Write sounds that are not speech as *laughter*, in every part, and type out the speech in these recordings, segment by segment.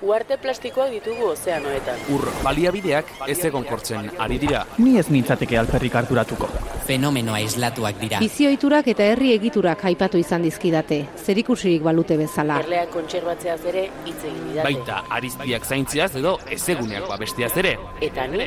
Uarte plastikoak ditugu ozeanoetan. Ur baliabideak ez egon kortzen ari dira. Ni ez nintzateke alperrik harturatuko. Fenomenoa islatuak dira. Bizioiturak eta herri egiturak aipatu izan dizkidate, zerikusirik balute bezala. Erleak kontserbatzeaz ere hitz egin didate. Baita ariztiak zaintziaz edo ezeguneak babestiaz ere. Eta ni,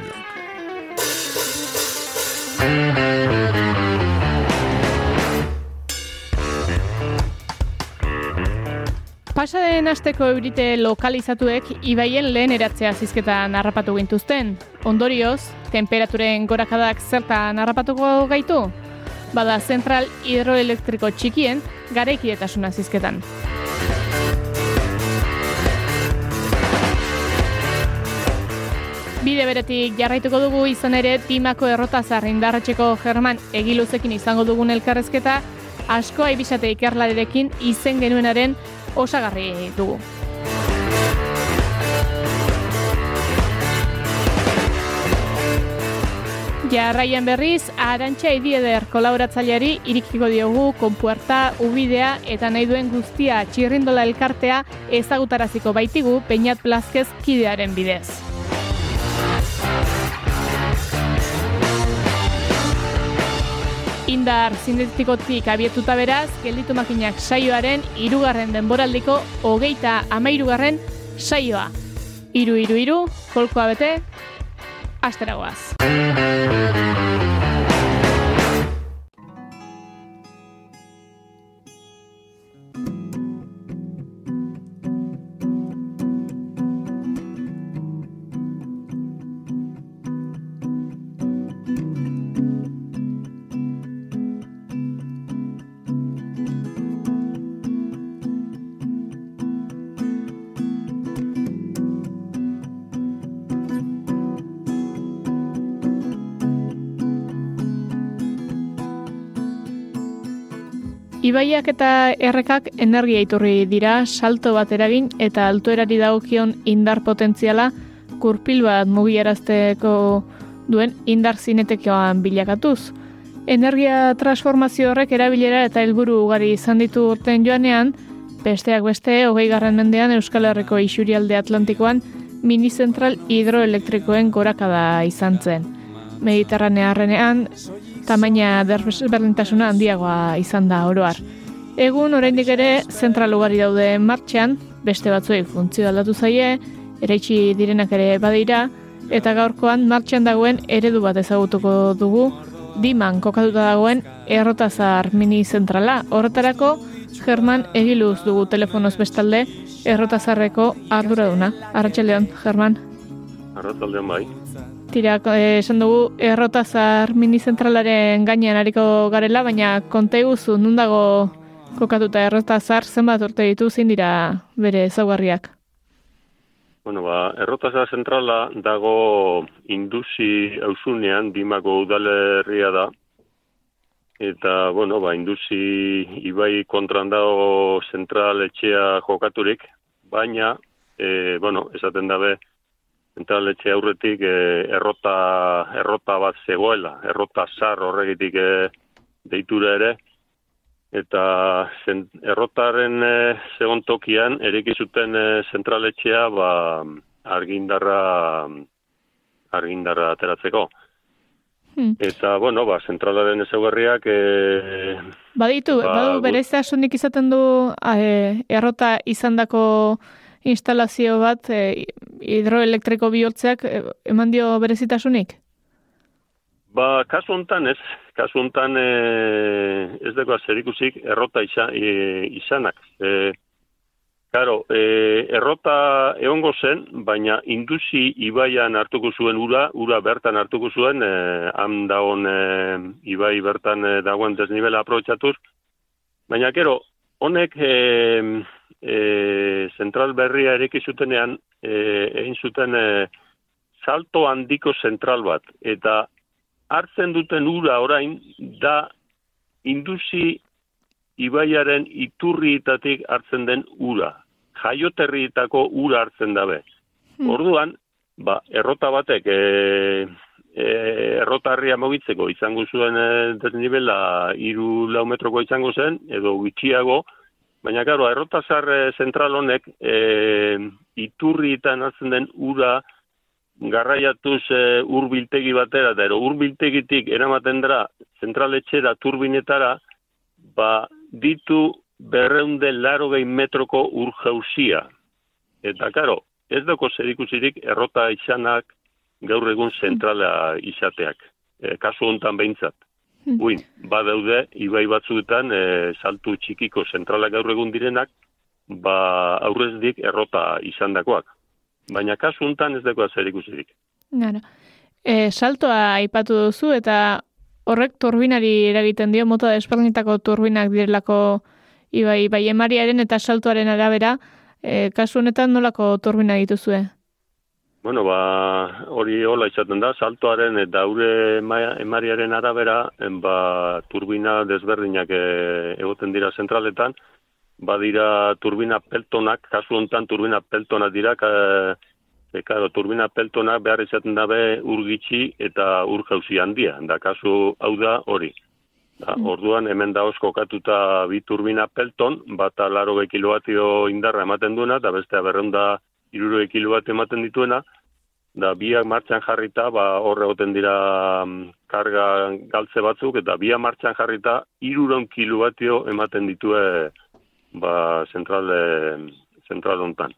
Pasaden asteko eurite lokalizatuek ibaien lehen eratzea zizketan harrapatu gintuzten. Ondorioz, temperaturen gorakadak zertan harrapatuko gaitu? Bada zentral hidroelektriko txikien garekietasuna zizketan. Bide beretik jarraituko dugu izan ere timako errotazar indarratxeko German egiluzekin izango dugun elkarrezketa asko aibisate ikerlarekin izen genuenaren osagarri dugu. Jarraian berriz, Arantxa Idieder kolaboratzaileari irikiko diogu konpuerta, ubidea eta nahi duen guztia txirrindola elkartea ezagutaraziko baitigu Peñat Blazquez kidearen bidez. Indar sintetikotik abietuta beraz, gelditu makinak saioaren irugarren denboraldiko hogeita amairugarren saioa. Iru, iru, iru, kolkoa bete, asteragoaz. Ibaiak eta errekak energia iturri dira salto bat eragin eta altuerari dagokion indar potentziala kurpil bat mugiarazteko duen indar zinetekoan bilakatuz. Energia transformazio horrek erabilera eta helburu ugari izan ditu urten joanean, besteak beste, hogei garren mendean Euskal Herriko isurialde Atlantikoan minizentral hidroelektrikoen gorakada izan zen. Mediterranearrenean, tamaina desberdintasuna handiagoa izan da oroar. Egun oraindik ere zentral ugari daude martxan, beste batzuei funtzio aldatu zaie, eraitsi direnak ere badira, eta gaurkoan martxan dagoen eredu bat ezagutuko dugu, diman kokatuta dagoen errotazar mini zentrala. Horretarako, German egiluz dugu telefonoz bestalde, errotazarreko arduraduna. Arratxaleon, German. Arratzaldean bai. Tira, eh, esan dugu errotazar minizentralaren gainean hariko garela, baina konta iguzu nun dago kokatuta errotazar zenbat urte ditu zein dira bere ezaugarriak. Bueno, ba, errotazar zentrala dago induzi auzunean, dimako udalerria da. Eta, bueno, ba, induzi ibai kontran dago zentral etxea jokaturik, baina, e, bueno, esaten dabe, zentral etxe aurretik e, errota, errota bat zegoela, errota zar horregitik e, deitura ere, eta zen, errotaren e, segon tokian, ereki zuten e, zentraletxea ba, argindarra, argindarra ateratzeko. Hmm. Eta, bueno, ba, zentralaren ezaugarriak... E, Baditu, Ba, badu bereztasunik izaten du eh, errota izandako instalazio bat eh, hidroelektriko bihurtzeak eh, eman dio berezitasunik? ba, kasu hontan ez, kasu hontan e, ez dago zerikusik errota isa, e, izanak. E, Karo, e, errota egongo zen, baina induzi ibaian hartuko zuen ura, ura bertan hartuko zuen, e, han dagoen e, ibai bertan e, dagoen desnibela aprobetsatuz. Baina, kero, honek e, e, zentral berria ereki zutenean, e, egin zuten e, salto handiko zentral bat. Eta hartzen duten ura orain, da induzi ibaiaren iturrietatik hartzen den ura. Jaioterrietako ura hartzen dabe. Hmm. Orduan, ba, errota batek, e, e, errotarria mogitzeko izango zuen e, desnibela iru lau metroko izango zen, edo gutxiago, baina karo, errotazar e, zentral honek e, iturrietan hartzen den ura garraiatuz e, urbiltegi batera, eta ero urbiltegitik eramaten dara zentraletxera turbinetara, ba, ditu berreunde laro gehi metroko ur jauzia. Eta, karo, ez dako zer ikusirik errota izanak gaur egun zentrala izateak. E, kasu hontan behintzat. Hmm. Uin, badaude, ibai batzuetan, e, saltu txikiko zentrala gaur egun direnak, ba aurrezdik errota izandakoak. Baina kasu hontan ez dako zer ikusirik. Gara. E, saltoa aipatu duzu eta horrek turbinari eragiten dio mota desberdinetako turbinak direlako ibai, bai emariaren eta saltoaren arabera, e, kasu honetan nolako turbina dituzue? Bueno, ba, hori hola izaten da, saltoaren eta aure ema- emariaren arabera, en, ba, turbina desberdinak e, egoten dira zentraletan, badira turbina peltonak, kasu honetan turbina peltonak dira, ka, e, karo, turbina peltonak behar izaten dabe ur gitxi eta ur jauzi handia, da kasu hau da hori. Da, orduan hemen da kokatuta bi turbina pelton, bata laro kilovatio indarra ematen duena, eta bestea berreunda iruro kilovatio ematen dituena, da biak martxan jarrita, ba, horre egoten dira mm, karga galtze batzuk, eta biak martxan jarrita, iruron kilovatio ematen ditue ba, zentral, zentral hontan.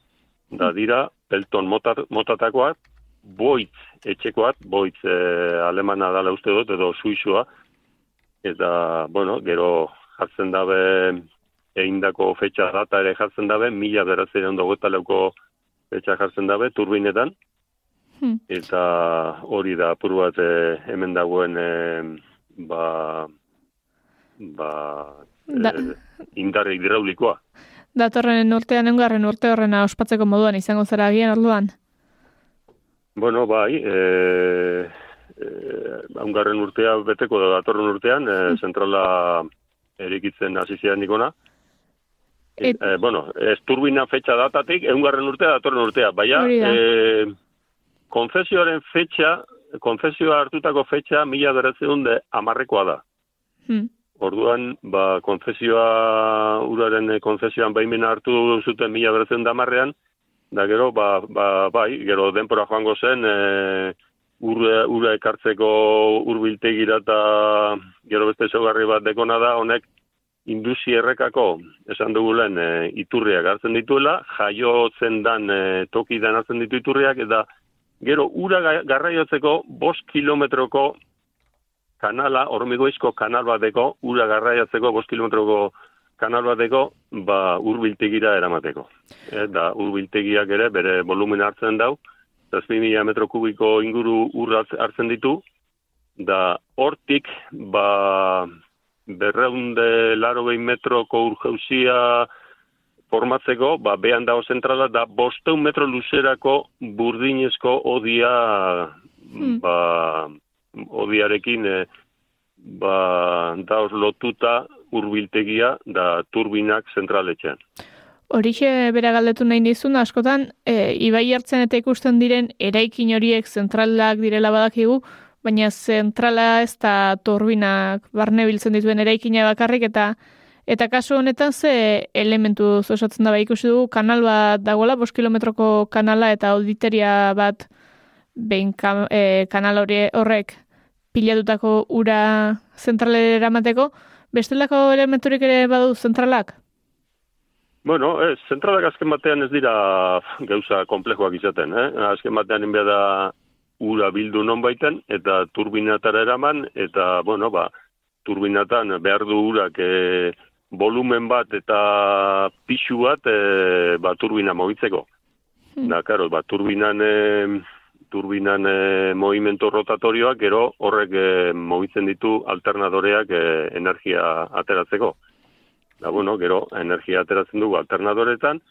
Da dira, pelton motat, motatakoak, boitz etxekoak, boitz e, alemana dala uste dut, edo suizua, eta, bueno, gero jartzen dabe eindako fetxa data ere jartzen dabe, mila beratzen ondo leuko fetxa jartzen dabe, turbinetan, Hmm. eta hori da apur bat e, hemen dagoen e, ba, ba, Da- e, indar hidraulikoa. Datorren urtean engarren urte horrena ospatzeko moduan izango zara agian orduan. Bueno, bai, e, e, haungarren urtea beteko da datorren urtean, e, zentrala erikitzen hasi zian nikona. Et- e, bueno, ez turbina fetxa datatik, eungarren urtea datorren urtea, baina da. e, konfesioaren fetxa, konfesioa hartutako fetxa mila beratzeun de amarrekoa da. Hmm. Orduan, ba, konfesioa, uraren eh, konfesioan baimena hartu zuten mila beretzen damarrean, da gero, ba, ba, bai, gero denpora joango zen, e, ura, ura ekartzeko urbiltegira eta gero beste zaugarri bat dekona da, honek induzi errekako, esan dugu e, iturriak hartzen dituela, jaiotzen dan e, toki dan hartzen ditu iturriak, eta gero ura ga- garraiotzeko bost kilometroko kanala, hormigoizko kanal bateko, ura garraiatzeko, bost kilometroko kanal bateko, ba, urbiltegira eramateko. Eta urbiltegiak ere, bere volumen hartzen dau, zazpi mila metro kubiko inguru ur hartz- hartzen ditu, da hortik, ba, berreunde laro behin metroko ur jauzia formatzeko, ba, behan dago zentrala, da bosteun metro luzerako burdinezko odia, Hmm. ba, odiarekin e, ba, daoz lotuta urbiltegia da turbinak zentraletxean. Horixe bera galdetu nahi dizun, askotan, e, ibai hartzen eta ikusten diren eraikin horiek zentralak direla badakigu, baina zentrala ez da turbinak barne biltzen dituen eraikina bakarrik eta eta kasu honetan ze elementu osatzen da bai ikusi dugu kanal bat dagoela, bost kilometroko kanala eta auditeria bat behin ka, e, kanal hori horrek pilatutako ura zentralera eramateko, bestelako elementurik ere badu zentralak? Bueno, ez, zentralak azken batean ez dira gauza komplejoak izaten, eh? Azken batean inbea da ura bildu non baiten, eta turbinatara eraman, eta, bueno, ba, turbinatan behar du urak e, volumen bat eta pixu bat e, ba, turbina mogitzeko. Da, karo, ba, turbinan, e, turbinan e, movimento rotatorioak gero horrek e, mogitzen ditu alternadoreak e, energia ateratzeko. Da, bueno, gero energia ateratzen dugu alternadoretan,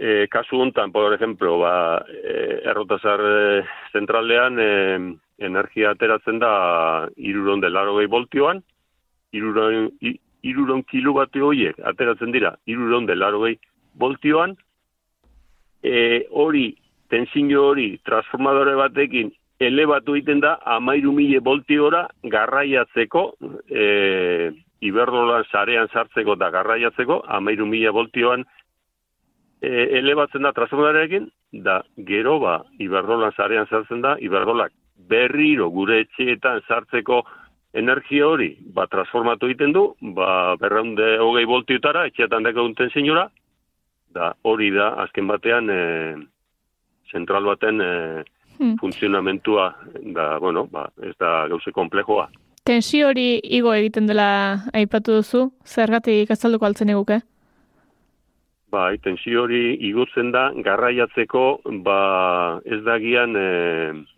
e, kasu hontan, por ejemplo, ba, e, errotazar e, zentralean e, energia ateratzen da iruron delaro gehi voltioan, iruron, i, iruron kilobate horiek ateratzen dira iruron delaro gehi voltioan, e, hori, tensinio hori, transformadore batekin elebatu egiten da amairu mile voltiora garraiatzeko, e, iberdolan sarean sartzeko eta garraiatzeko, amairu mila voltioan e, elebatzen da transformadorekin, da gero ba, Iberdolan zarean sartzen da, Iberdolak berriro gure etxeetan sartzeko energia hori, ba, transformatu egiten du, ba, berreunde hogei voltiutara, etxeetan deko dunten zinura, da hori da, azken batean, e, zentral baten e, hmm. funtzionamentua, da, bueno, ba, ez da gauze komplejoa. Tensio hori igo egiten dela aipatu duzu, zergatik azalduko altzen eguke? Bai, tensio hori igutzen da, garraiatzeko, ba, ez dagian, e,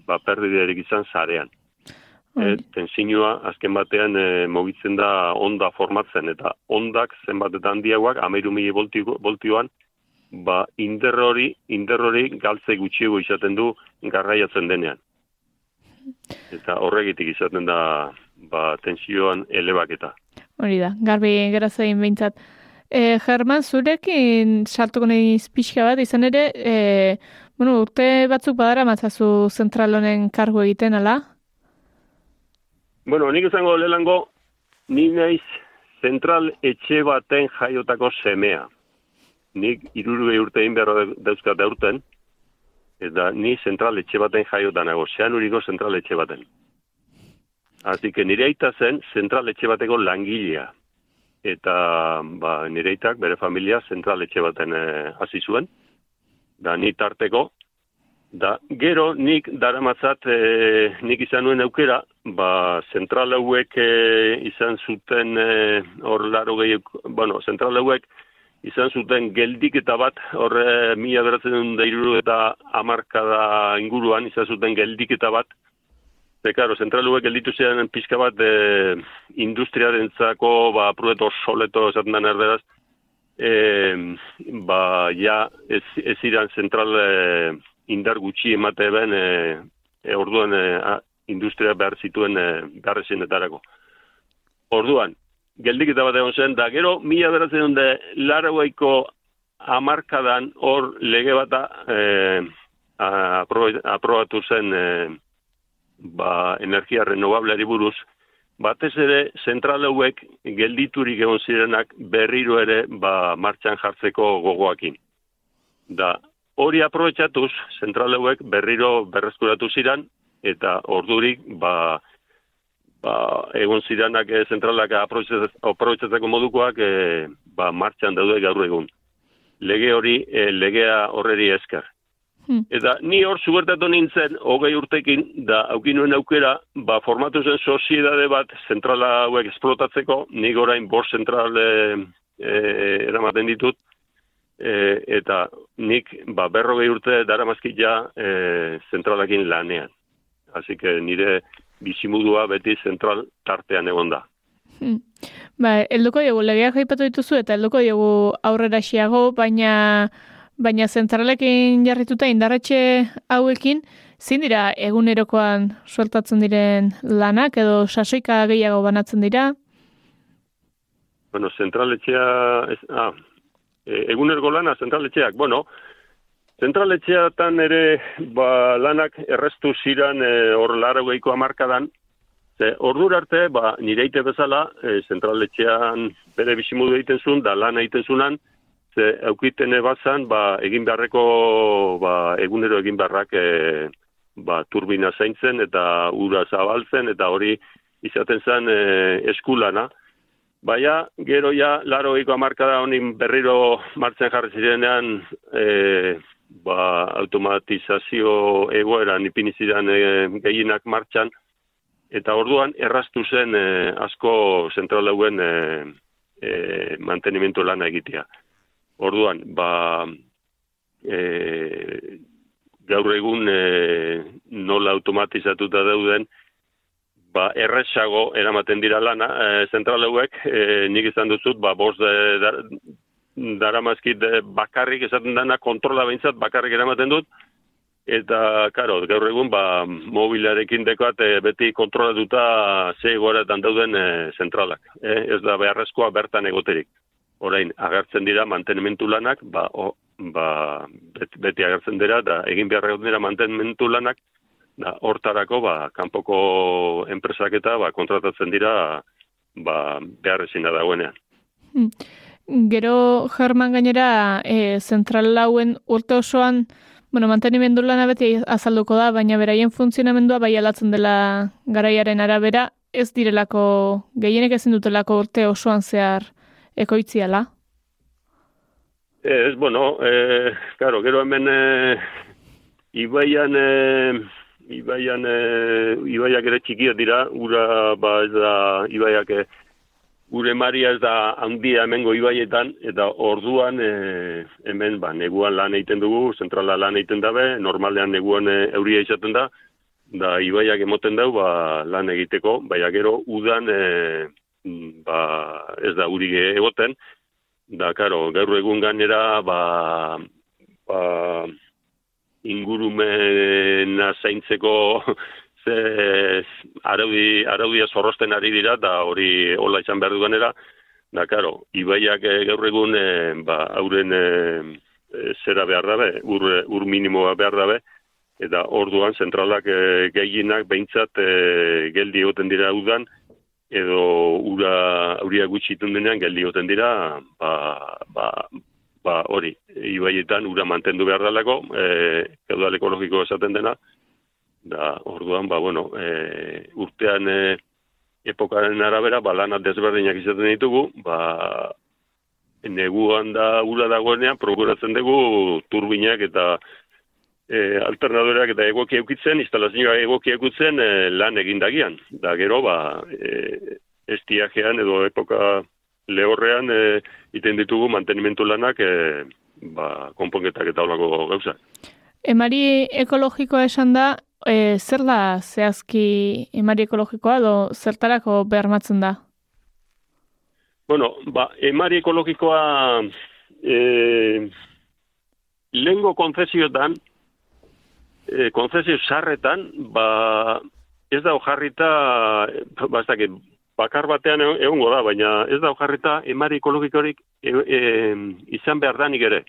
ba, perdiderik izan zarean. E, tensioa, azken batean, e, mogitzen da onda formatzen, eta ondak zenbatetan handiagoak, ameiru mili voltioan, ba, inderrori, inderrori galtze gutxiego izaten du garraiatzen denean. Eta horregitik izaten da, ba, tensioan elebaketa. Hori da, garbi gerazein behintzat. E, German, zurekin sartuko nahi pixka bat, izan ere, e, bueno, urte batzuk badara matzazu zentral honen kargo egiten, ala? Bueno, nik izango lehengo, ni naiz zentral etxe baten jaiotako semea. Nik irurue urte egin behar dauzkat urten, eta ni zentral etxe baten jaiotan nago, zean uriko zentral etxe baten. Asi que nire aita zen zentral etxe bateko langilea eta ba, nireitak bere familia zentral etxe baten eh, hasi zuen, da ni tarteko, da gero nik daramatzat e, nik izan nuen aukera, ba, zentral hauek e, izan zuten hor laro gehi, bueno, zentral hauek izan zuten geldik eta bat, horre mila beratzen duen dairu eta amarkada inguruan izan zuten geldik eta bat, Ze, karo, zentraluek gelditu ziren pizka bat e, industriaren zako, ba, prueto soleto esaten den erderaz, e, ba, ja, ez, ez iran zentral e, indar gutxi emate ben, e, e, orduan e, industria behar zituen e, behar etarako. Orduan, geldik eta bat egon zen, da, gero, mila beratzen dut, larauaiko amarkadan hor lege bata e, aprobatu zen, e, ba, energia renovableari buruz, batez ere zentral hauek gelditurik egon zirenak berriro ere ba, martxan jartzeko gogoakin. Da, hori aprobetsatuz, zentral hauek berriro berrezkuratu ziren, eta ordurik ba, ba, egon zirenak e, zentralak aprobetsatzeko modukoak e, ba, martxan daude gaur egun. Lege hori, e, legea horreri esker. Hmm. Eta ni hor zubertatu nintzen, hogei urtekin, da aukinuen aukera, ba, formatu zen soziedade bat zentrala hauek esplotatzeko, nik orain bor zentral e, e, eramaten ditut, e, eta nik ba, berrogei urte dara ja e, zentralakin lanean. Así que nire bizimudua beti zentral tartean egon da. Hmm. Ba, eldoko dugu, legeak haipatu dituzu eta eldoko dugu aurrera xiago, baina baina zentralekin jarrituta indarretxe hauekin, zin dira egunerokoan sueltatzen diren lanak edo sasoika gehiago banatzen dira? Bueno, zentraletxea, ez, ah, e, egunergo lana zentraletxeak, bueno, zentraletxeatan ere ba, lanak errestu ziran e, hor lara gehiko amarkadan, Ze, ordur arte, ba, nire bezala, e, zentraletxean bere bizimudu egiten zuen, da lan egiten zunan, ze aukitene bazan, ba, egin beharreko, ba, egunero egin beharrak e, ba, turbina zaintzen eta ura zabaltzen eta hori izaten zen e, eskulana. Baina, gero ja, laro eko amarkada honin berriro martzen jarri zirenean, e, ba, automatizazio egoeran ipinizidan e, gehienak martxan, eta orduan erraztu zen e, asko zentral dauen e, e, mantenimentu lana egitea. Orduan, ba, e, gaur egun e, nola automatizatuta dauden, ba, erresago eramaten dira lana, e, zentral hauek, e, nik izan duzut, ba, bost e, dar, daramazkit e, bakarrik esaten dana, kontrola behintzat bakarrik eramaten dut, eta, karo, gaur egun, ba, mobilarekin dekoat e, beti kontrolatuta ze egoeretan dauden e, zentralak. E, ez da beharrezkoa bertan egoterik. Orain, agertzen dira mantenimentu lanak, ba, o, ba, beti, beti agertzen dira, da egin beharra dira mantenimentu lanak, da, hortarako, ba, kanpoko enpresak eta, ba, kontratatzen dira, ba, beharrezina dagoenean. Hmm. Gero, German gainera, e, zentral lauen urte osoan, bueno, mantenimendu lana beti azalduko da, baina beraien funtzionamendua bai alatzen dela garaiaren arabera, ez direlako, gehienek ezin dutelako urte osoan zehar ekoitziala? Ez, bueno, e, claro, gero hemen e, ibaian, e, ibaian, e, ibaiak ere txikia dira, ura, ba, ez da, ibaiak, e, ure maria ez da handia hemengo ibaietan, eta orduan e, hemen, ba, neguan lan egiten dugu, zentrala lan egiten dabe, normalean neguan e, euria izaten da, da ibaiak emoten dau, ba, lan egiteko, baina gero, udan, e, ba, ez da uri egoten, da, karo, gaur egun gainera, ba, ba, ingurumena zaintzeko *laughs* ze araudi, araudia zorrosten ari dira, da hori hola izan behar du ganera, da, karo, ibaiak eh, gaur egun, e, ba, hauren e, zera behar dabe, ur, ur minimoa behar dabe, eta orduan zentralak e, gehienak behintzat e, geldi egoten dira udan, edo ura auria gutxi denean geldi goten dira, ba, ba, ba hori, ibaietan ura mantendu behar dalako, e, keudal ekologiko esaten dena, da orduan, ba, bueno, e, urtean e, epokaren arabera, ba, lanat desberdinak izaten ditugu, ba, neguan da ura dagoenean, prokuratzen dugu turbinak eta e, alternadoreak eta egoki eukitzen, instalazioa egoki eukitzen e, lan egindagian. Da gero, ba, e, estiajean edo epoka lehorrean e, iten ditugu mantenimentu lanak e, ba, konponketak eta olako gauza. Emari ekologikoa esan da, e, zer da zehazki emari ekologikoa edo zertarako beharmatzen da? Bueno, ba, emari ekologikoa e, lengo konzesioetan, e, konzesio sarretan, ba, ez da jarrita, ba, ez bakar batean e, egongo da, baina ez da jarrita emari ekologikorik e, e, izan behar danik ere.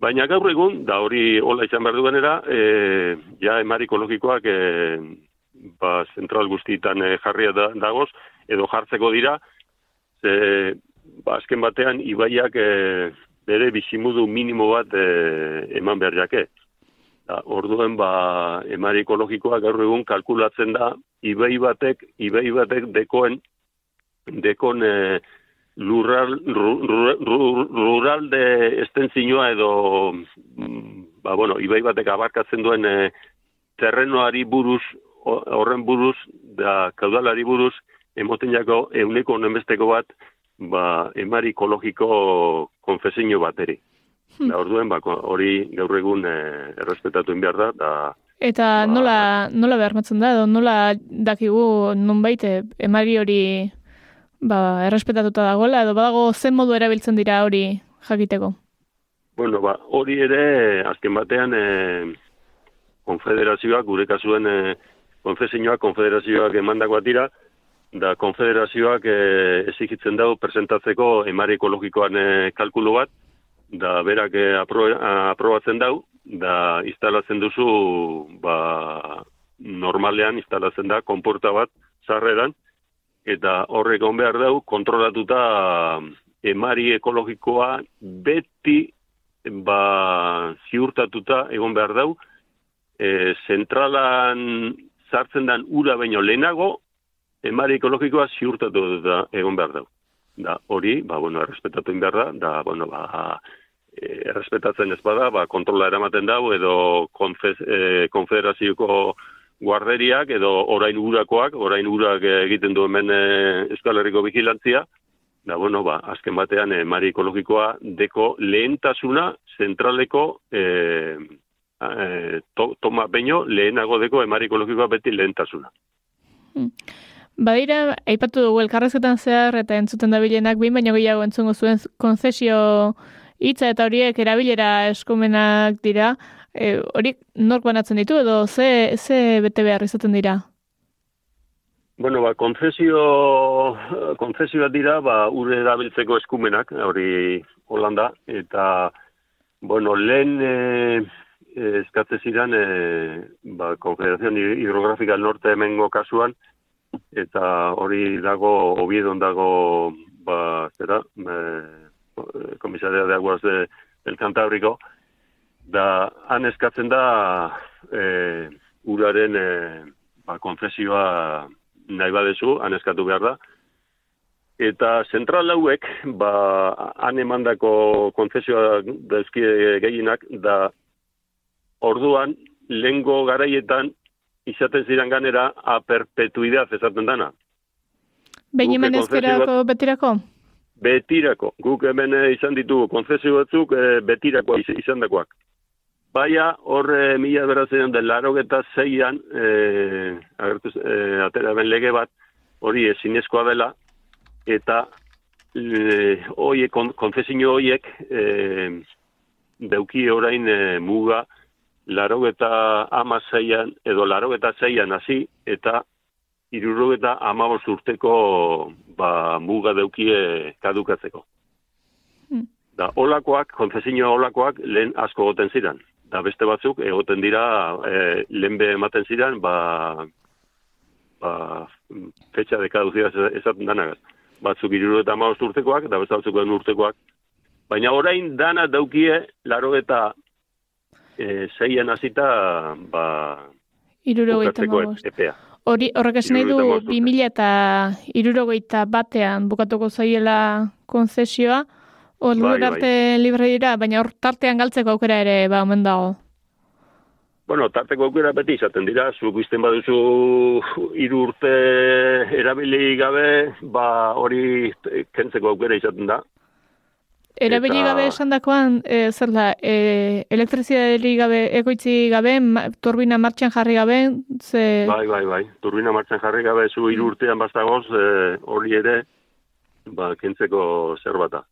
Baina gaur egun, da hori hola izan behar duenera, e, ja emari ekologikoak e, ba, zentral guztietan e, jarria da, dagoz, edo jartzeko dira, ze, ba, azken batean, ibaiak e, bere bizimudu minimo bat e, eman behar jake. Da, orduen ba emari ekologikoa gaur egun kalkulatzen da ibai batek ibai batek dekoen dekon e, lurral rural de estentzinoa edo mm, ba bueno ibai batek abarkatzen duen e, terrenoari buruz horren buruz da kaudalari buruz emoten jako euneko honenbesteko bat ba emari ekologiko konfesinio bateri. Hmm. Da, orduen, bako, hori gaur egun e, errespetatu behar da, da Eta ba, nola, nola behar matzen da, edo nola dakigu non baite emari hori ba, errespetatuta dagoela, edo badago zen modu erabiltzen dira hori jakiteko? Bueno, ba, hori ere, azken batean, e, konfederazioak, gure kasuen e, konfesioak, konfederazioak emandakoa dira, da konfederazioak e, ezikitzen dago presentatzeko emari ekologikoan e, kalkulu bat, da berak eh, apro, aprobatzen dau, da instalatzen duzu ba, normalean instalatzen da konporta bat zarreran, eta horrek on behar dau kontrolatuta emari ekologikoa beti ba, ziurtatuta egon behar dau, e, zentralan sartzen dan ura baino lehenago, emari ekologikoa ziurtatu da egon behar dau da hori, ba, bueno, errespetatu behar da, da, bueno, ba, e, errespetatzen ez bada, ba, kontrola eramaten dau, edo konfez, e, konfederazioko guarderiak, edo orain urakoak, orain urak egiten du hemen e, Euskal Herriko Vigilantzia, Da, bueno, ba, azken batean, e, mari ekologikoa deko lehentasuna zentraleko e, e, to, toma baino lehenago deko emari ekologikoa beti lehentasuna. Badira, aipatu dugu elkarrezketan zehar eta entzuten dabilenak behin baino gehiago entzungo zuen konzesio hitza eta horiek erabilera eskumenak dira. E, horiek nork banatzen ditu edo ze, ze bete behar izaten dira? Bueno, ba, konzesio, konzesioak dira, ba, ure erabiltzeko eskumenak, hori Holanda, eta, bueno, lehen e, e, eskatze ziren, e, ba, Konfederazion Hidrografika Norte hemengo kasuan, eta hori dago, obiedon dago, ba, zera, e, komisaria de aguas de, del Cantabriko, da, han eskatzen da, e, uraren, e, ba, konzesioa nahi badezu, han eskatu behar da. Eta zentral hauek, ba, han emandako konzesioa dauzkie gehienak, da orduan, lengo garaietan, izaten ziren ganera, a perpetuidad ezaten dana. Behin ezkerako betirako? Betirako. Guk hemen eh, izan ditugu konzesio batzuk eh, betirako iz- izan dakoak. Baina horre mila beratzen den laro eta zeian, eh, agertu, eh, atera ben lege bat, hori ezinezkoa dela, eta eh, oie, kon, konzesio horiek eh, deuki orain eh, muga laro eta ama zeian, edo laro eta zeian hasi, eta iruro eta amabos urteko ba, muga deukie kadukatzeko. Hmm. Da, olakoak, konfesio olakoak lehen asko goten ziren. Da beste batzuk egoten dira e, lehen be ematen ziren, ba, ba, fetxa de kaduzia esaten danagaz. Batzuk iruro eta amabos urtekoak, da beste batzuk urtekoak. Baina orain dana daukie laro eta e, zeien hasita ba, Irurogeita epea. Hori, horrek esan nahi du, Hirurogeita hamabost urte. 2000 eta irurogeita batean bukatuko zaiela konzesioa, hor Bai, bai. arte libre dira, baina hor tartean galtzeko aukera ere ba omen dago. Bueno, tarteko aukera beti izaten dira, zuk izten baduzu hiru urte erabili gabe, ba hori kentzeko aukera izaten da. Erabili Eta- gabe esandakoan, e, zer da, e, elektrizidaderi gabe, ekoitzi gabe, ma, turbina martxan jarri gabe, ze... Bai, bai, bai. Turbina martxan jarri gabe zu hiru urtean bastagoz, eh, hori ere, ba, kentzeko zerbata.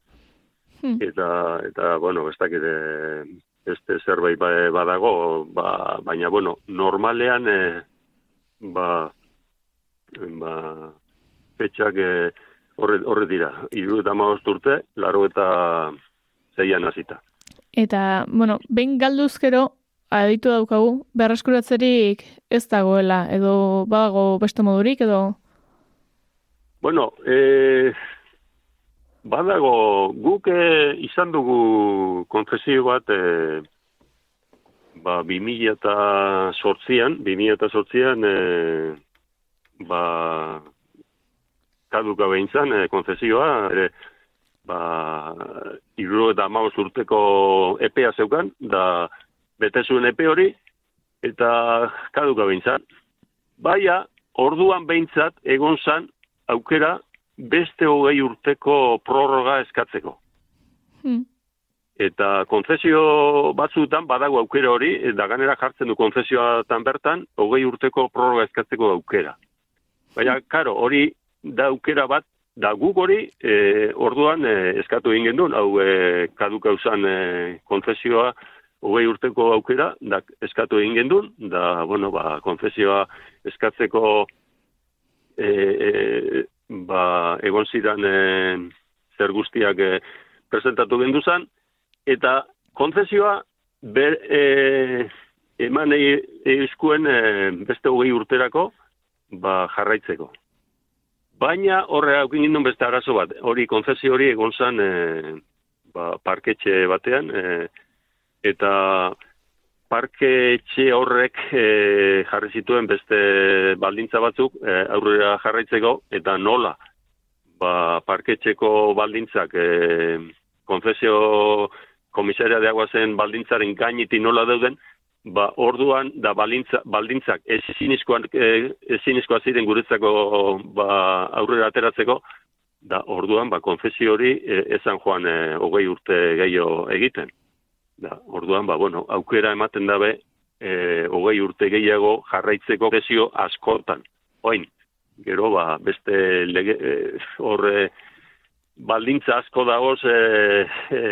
Hmm. Eta, eta, bueno, ez dakit, eh, beste zerbait ba- badago, ba, baina, bueno, normalean, eh, ba, ba, fetxak eh, horre, horre dira. Iru eta maost urte, laro eta zeian hasita. Eta, bueno, behin galduzkero, aditu daukagu, berreskuratzerik ez dagoela, edo badago beste modurik, edo... Bueno, e, badago, guk e, izan dugu konfesio bat, e, ba, 2000 eta sortzian, 2000 eta sortzian, e, ba, kaduka behintzan, e, konfesioa, ere, ba, iruro eta amaboz urteko epea zeukan, da, bete zuen epe hori, eta kaduka behintzan. Baina, orduan behintzat, egon zan, aukera beste hogei urteko prorroga eskatzeko. Hmm. Eta konzesio batzutan badago aukera hori, eta ganera jartzen du konzesioatan bertan, hogei urteko prorroga eskatzeko aukera. Baina, karo, hori da aukera bat, da guk hori e, orduan e, eskatu egin gendun, hau e, kaduka usan e, konzesioa hogei urteko aukera, da eskatu egin gendun, da, bueno, ba, konzesioa eskatzeko e, e, ba, egon zidan e, zer guztiak e, presentatu genduzan, eta konzesioa ber, e, eman e, euskuen e, beste hogei urterako ba, jarraitzeko. Baina horre haukin gindun beste arazo bat, hori konzesio hori egon zan e, ba, parketxe batean, e, eta parketxe horrek e, jarri zituen beste baldintza batzuk e, aurrera jarraitzeko, eta nola ba, parketxeko baldintzak e, konzesio komisaria de aguazen baldintzaren gainiti nola dauden, ba, orduan da baldintza, baldintzak ezinizkoa, e, ezinizkoa ziren guretzako ba, aurrera ateratzeko, Da, orduan, ba, konfesio hori e, ezan joan e, hogei urte gehiago egiten. Da, orduan, ba, bueno, aukera ematen dabe, e, hogei urte gehiago jarraitzeko konfesio askotan. Oin, gero, ba, beste lege, e, horre, baldintza asko dagoz, e, e,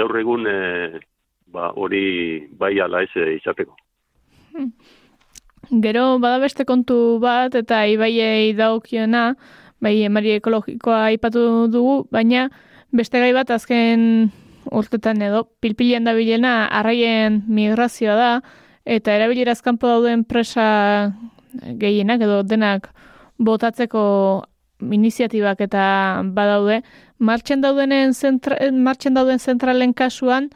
gaur egun, e, ba, hori bai ala ez e, izateko. *laughs* Gero, bada beste kontu bat, eta ibaiei daukiona, bai, emari ekologikoa aipatu dugu, baina beste gai bat azken urtetan edo, pilpilean da bilena, arraien migrazioa da, eta erabilieraz kanpo dauden presa gehienak edo denak botatzeko iniziatibak eta badaude, martxen daudenen zentra, martxen dauden zentralen kasuan,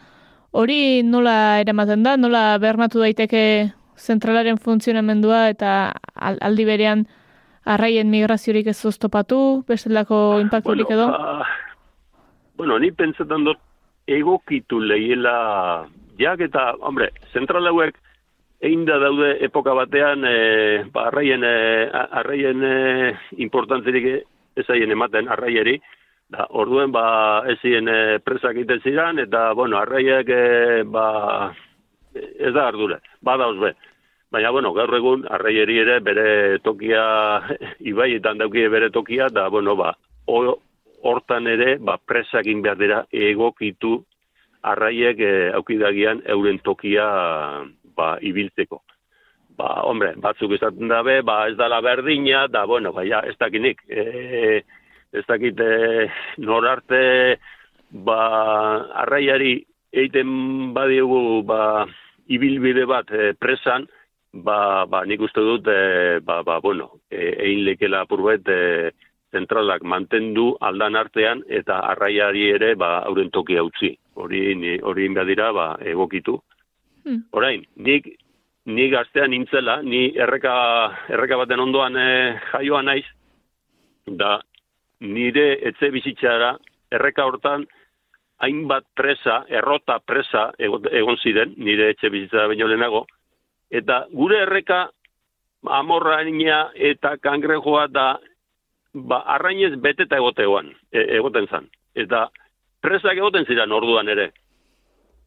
hori nola eramaten da, nola bermatu daiteke zentralaren funtzionamendua eta aldi berean arraien migraziorik ez oztopatu, bestelako impacturik bueno, edo? Ba, bueno, ni pentsetan dut egokitu lehiela, jak eta, hombre, zentral hauek egin da daude epoka batean e, ba, arraien, e, arraien e, importantzirik ezaien ematen arraieri, da, orduen ba, ezien e, presak egiten ziren, eta, bueno, arraiek e, ba, ez da ardure, badauz be. Baina, bueno, gaur egun, arraieri ere bere tokia, *laughs* ibaietan daukie bere tokia, da, bueno, ba, hortan ere, ba, presak egin behar dira egokitu arraiek e, aukidagian euren tokia ba, ibiltzeko. Ba, hombre, batzuk esaten dabe, ba, ez dala berdina, da, bueno, ba, ja, ez dakinik, e, ez dakit e, norarte, ba, arraiari egiten badiegu, ba, ibilbide bat e, presan, ba, ba, nik uste dut, e, ba, ba, bueno, e, egin lekela apurbet, e, zentralak mantendu aldan artean eta arraiari ere ba auren tokia utzi. Hori hori badira ba egokitu. Hmm. Orain, nik ni gaztean nintzela, ni erreka erreka baten ondoan e, jaioa naiz da nire etxe bizitzara erreka hortan hainbat presa, errota presa egon, ziren, nire etxe bizitza baino lehenago, eta gure erreka amorraina eta kangrejoa da ba, arrainez beteta egoteoan, e, egoten zan. Eta presak egoten ziren orduan ere.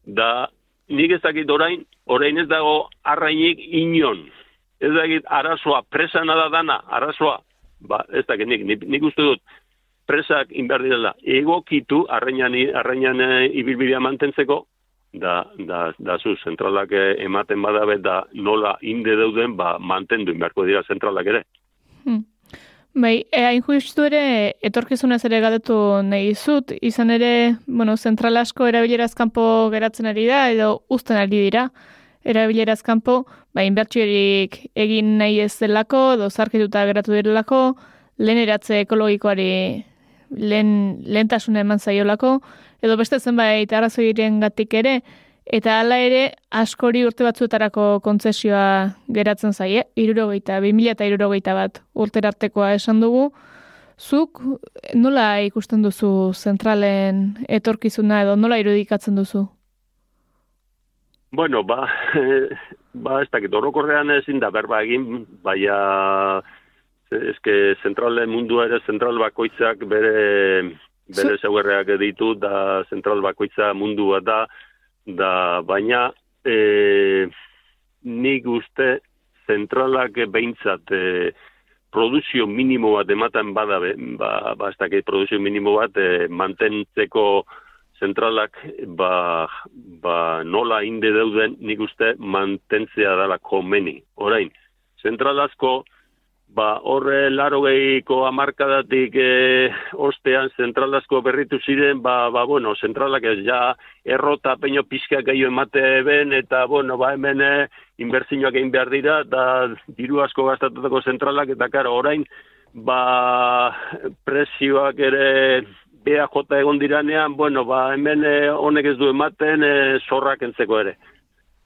Da, nik ez dakit orain, orain ez dago arrainik inon. Ez dakit arazoa, presa nada dana, arazoa. Ba, ez dakit nik, nik, nik uste dut, presak inberdidela egokitu arrainan, arrainan e, ibilbidea mantentzeko, da, da, da zu, zentralak e, ematen badabe, da nola inde deuden, ba, mantendu inberko dira zentralak ere. Hmm. Bai, e, hain justu ere, etorkizunez ere galdetu nahi zut, izan ere, bueno, zentral asko erabilerazkanpo geratzen ari da, edo uzten ari dira, erabilerazkanpo, ba, inbertsiorik egin nahi ez delako, edo zarkituta geratu direlako, lehen eratze ekologikoari lehen, lehentasuna eman zaiolako, edo beste zenbait arrazoiren gatik ere, Eta hala ere, askori urte batzuetarako kontzesioa geratzen zaie, irurogeita, 2000 eta irurogeita bat urterartekoa esan dugu. Zuk nola ikusten duzu zentralen etorkizuna edo nola irudikatzen duzu? Bueno, ba, *laughs* ba ez dakit, orokorrean ezin da berba egin, baina eske zentralen mundua ere zentral bakoitzak bere, bere zeuerreak ditu, da zentral bakoitza mundua da, da baina e, nik uste zentralak behintzat e, produzio minimo bat ematen bada ba, ba ez produzio minimo bat e, mantentzeko zentralak ba, ba nola inde deuden nik uste mantentzea dela komeni. Orain, zentralazko ba, horre laro gehiko amarkadatik e, ostean zentralazko berritu ziren, ba, ba, bueno, zentralak ez ja errota peño pizka gehiago emate ben, eta, bueno, ba, hemen e, inbertzinoak egin behar dira, da diru asko gastatutako zentralak, eta karo, orain, ba, presioak ere bea jota egon diranean, bueno, ba, hemen e, honek ez du ematen e, zorrak entzeko ere.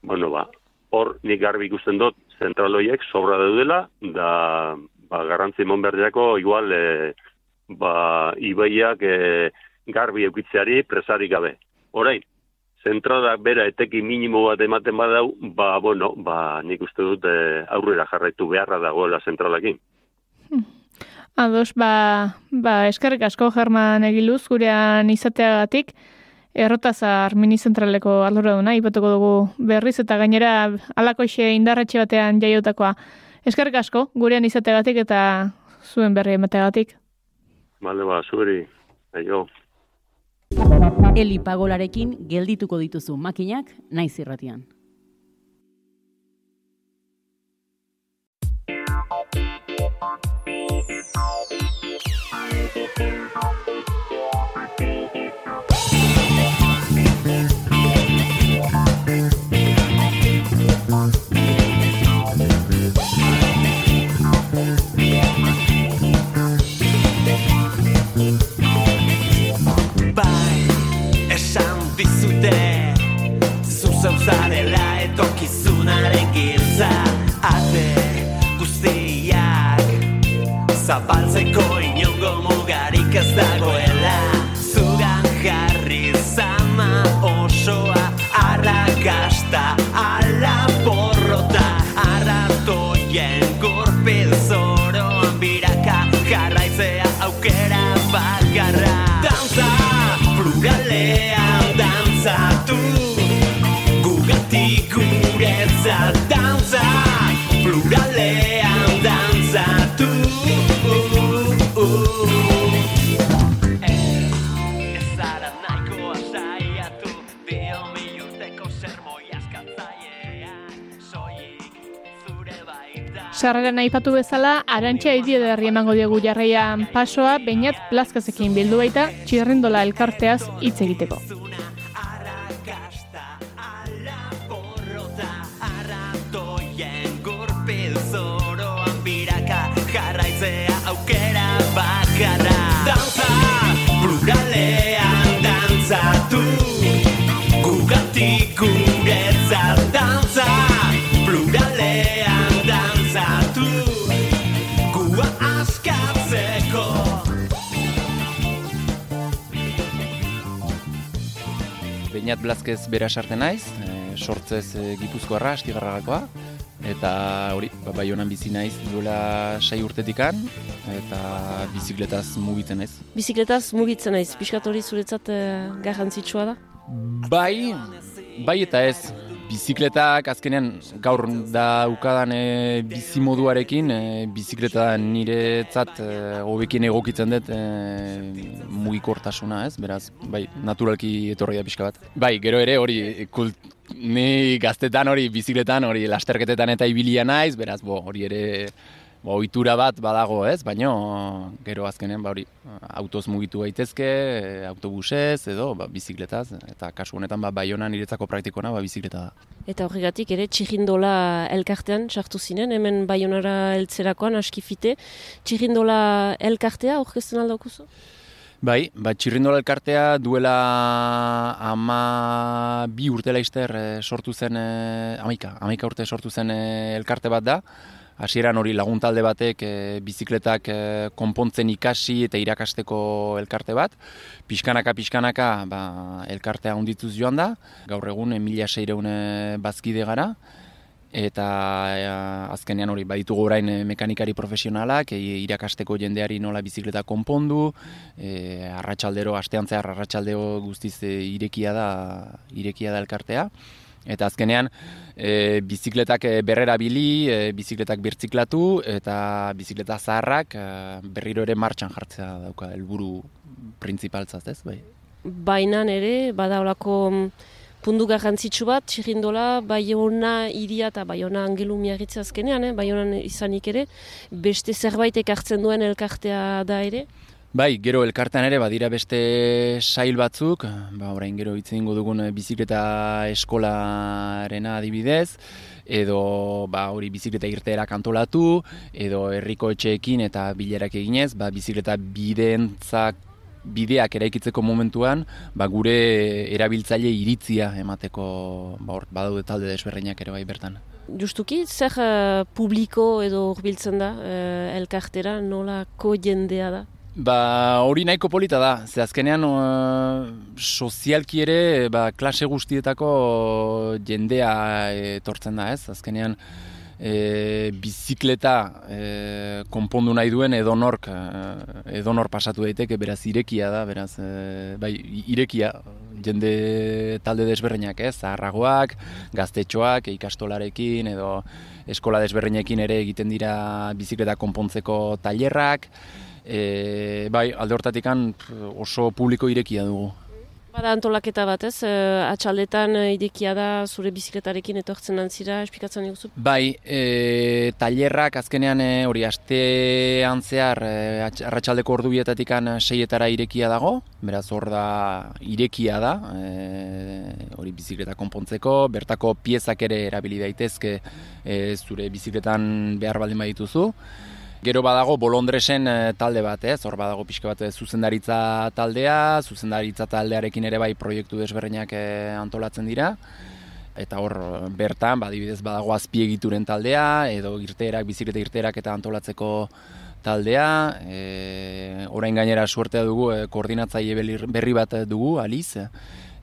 Bueno, ba, hor nik garbi ikusten dut zentraloiek sobra daudela, da ba, garrantzi monberdiako igual e, ba, ibaiak e, garbi eukitzeari presari gabe. Orain, zentralak bera eteki minimo bat ematen badau, ba, bueno, ba, nik uste dut e, aurrera jarraitu beharra dagoela zentralakin. Hmm. Ados, ba, ba eskerrik asko German egiluz gurean izateagatik errotazar minizentraleko aldura duna, ipatuko dugu berriz eta gainera alakoixe indarratxe batean jaiotakoa. Eskerrik asko, gurean izateagatik eta zuen berri emateagatik. Bale, ba, zuri, aio. Eli pagolarekin geldituko dituzu makinak naiz irratian. Zapaltzeko inongo mugarik ez dagoela Sarreran aipatu bezala, arantxa idiederri emango diegu jarraian pasoa, bainat plazkazekin bildu baita, txirrindola elkarteaz hitz egiteko. Beñat Blazkez bera sarte naiz, e, sortzez e, Gipuzkoarra, Astigarragakoa, eta hori, ba, Baionan bizi naiz duela sei urtetikan, eta bizikletaz mugitzen naiz. Bizikletaz mugitzen naiz, pixkat hori zuretzat eh, garrantzitsua da? Bai, bai eta ez. Bizikletak azkenean gaur da ukadan e, bizi moduarekin, e, bizikleta niretzat e, hobekien egokitzen dut e, mugikortasuna, ez? Beraz, bai, naturalki etorri da pixka bat. Bai, gero ere hori kult, ni gaztetan hori bizikletan hori lasterketetan eta ibilia naiz, beraz, bo, hori ere bo, ohitura bat badago, ez? Baino gero azkenean ba hori autoz mugitu gaitezke, e, autobusez edo ba, bizikletaz eta kasu honetan ba Baionan niretzako praktikona ba bizikleta da. Eta horregatik ere txirrindola elkartean sartu zinen, hemen Baionara eltzerakoan askifite. Txirrindola elkartea aurkezten aldaukuzu? Bai, ba, txirrindola elkartea duela ama bi urte laizter e, sortu zen, e, amaika, amaika urte sortu zen e, elkarte bat da. Hasieran hori laguntalde batek e, bizikletak e, konpontzen ikasi eta irakasteko elkarte bat. Pixkanaka, pixkanaka ba, elkartea ondituz joan da. Gaur egun e, mila seireun bazkide gara. Eta e, azkenean hori baditugu orain mekanikari profesionalak, e, irakasteko jendeari nola bizikleta konpondu, e, arratsaldero, astean zehar arratsaldeo guztiz e, irekia da irekia da elkartea. Eta azkenean, e, bizikletak berrera bili, e, bizikletak birtziklatu, eta bizikleta zaharrak e, berriro ere martxan jartzea dauka helburu printzipaltzaz, ez? Bai. Bainan ere, badaulako pundu garrantzitsu bat, txirrindola, Baiona iria eta Baiona angelu miarritza azkenean, eh? Baionan izanik ere, beste zerbait ekartzen duen elkartea da ere? Bai, gero elkartan ere badira beste sail batzuk, ba orain gero hitz egingo dugun bizikleta eskolarena adibidez, edo ba hori bizikleta irteera kantolatu, edo herriko etxeekin eta bilerak eginez, ba bizikleta bideentzak bideak eraikitzeko momentuan, ba, gure erabiltzaile iritzia emateko ba, hor, badaude talde desberreinak ere bai bertan. Justuki, zer uh, publiko edo urbiltzen da uh, elkartera, nolako jendea da? Ba, hori nahiko polita da, ze azkenean uh, sozialki ere ba, klase guztietako jendea etortzen da, ez? Azkenean e, bizikleta e, konpondu nahi duen edonork e, edonor pasatu daiteke, beraz irekia da, beraz e, bai irekia jende talde desberdinak, ez? Zaharragoak, gaztetxoak, ikastolarekin edo eskola desberdinekin ere egiten dira bizikleta konpontzeko tailerrak. E, bai, alde hortatikan oso publiko irekia dugu. Bada antolaketa bat, ez? Eh, atxaldetan eh, irekia da zure bizikletarekin etortzen antzira, esplikatzen diguzu? Bai, e, tailerrak azkenean e, hori astean zehar e, arratsaldeko ordubietatik seietara irekia dago, beraz hor da irekia da, e, hori bizikleta konpontzeko, bertako piezak ere erabili daitezke e, zure bizikletan behar baldin badituzu. Gero badago Bolondresen eh, talde bat, ez? Hor badago pixka bat eh, zuzendaritza taldea, zuzendaritza taldearekin ere bai proiektu desberdinak eh, antolatzen dira. Eta hor bertan, badibidez badago azpiegituren taldea, edo irteerak, bizikleta irteerak eta antolatzeko taldea. E, orain gainera suertea dugu, e, koordinatzaile berri bat dugu, Aliz.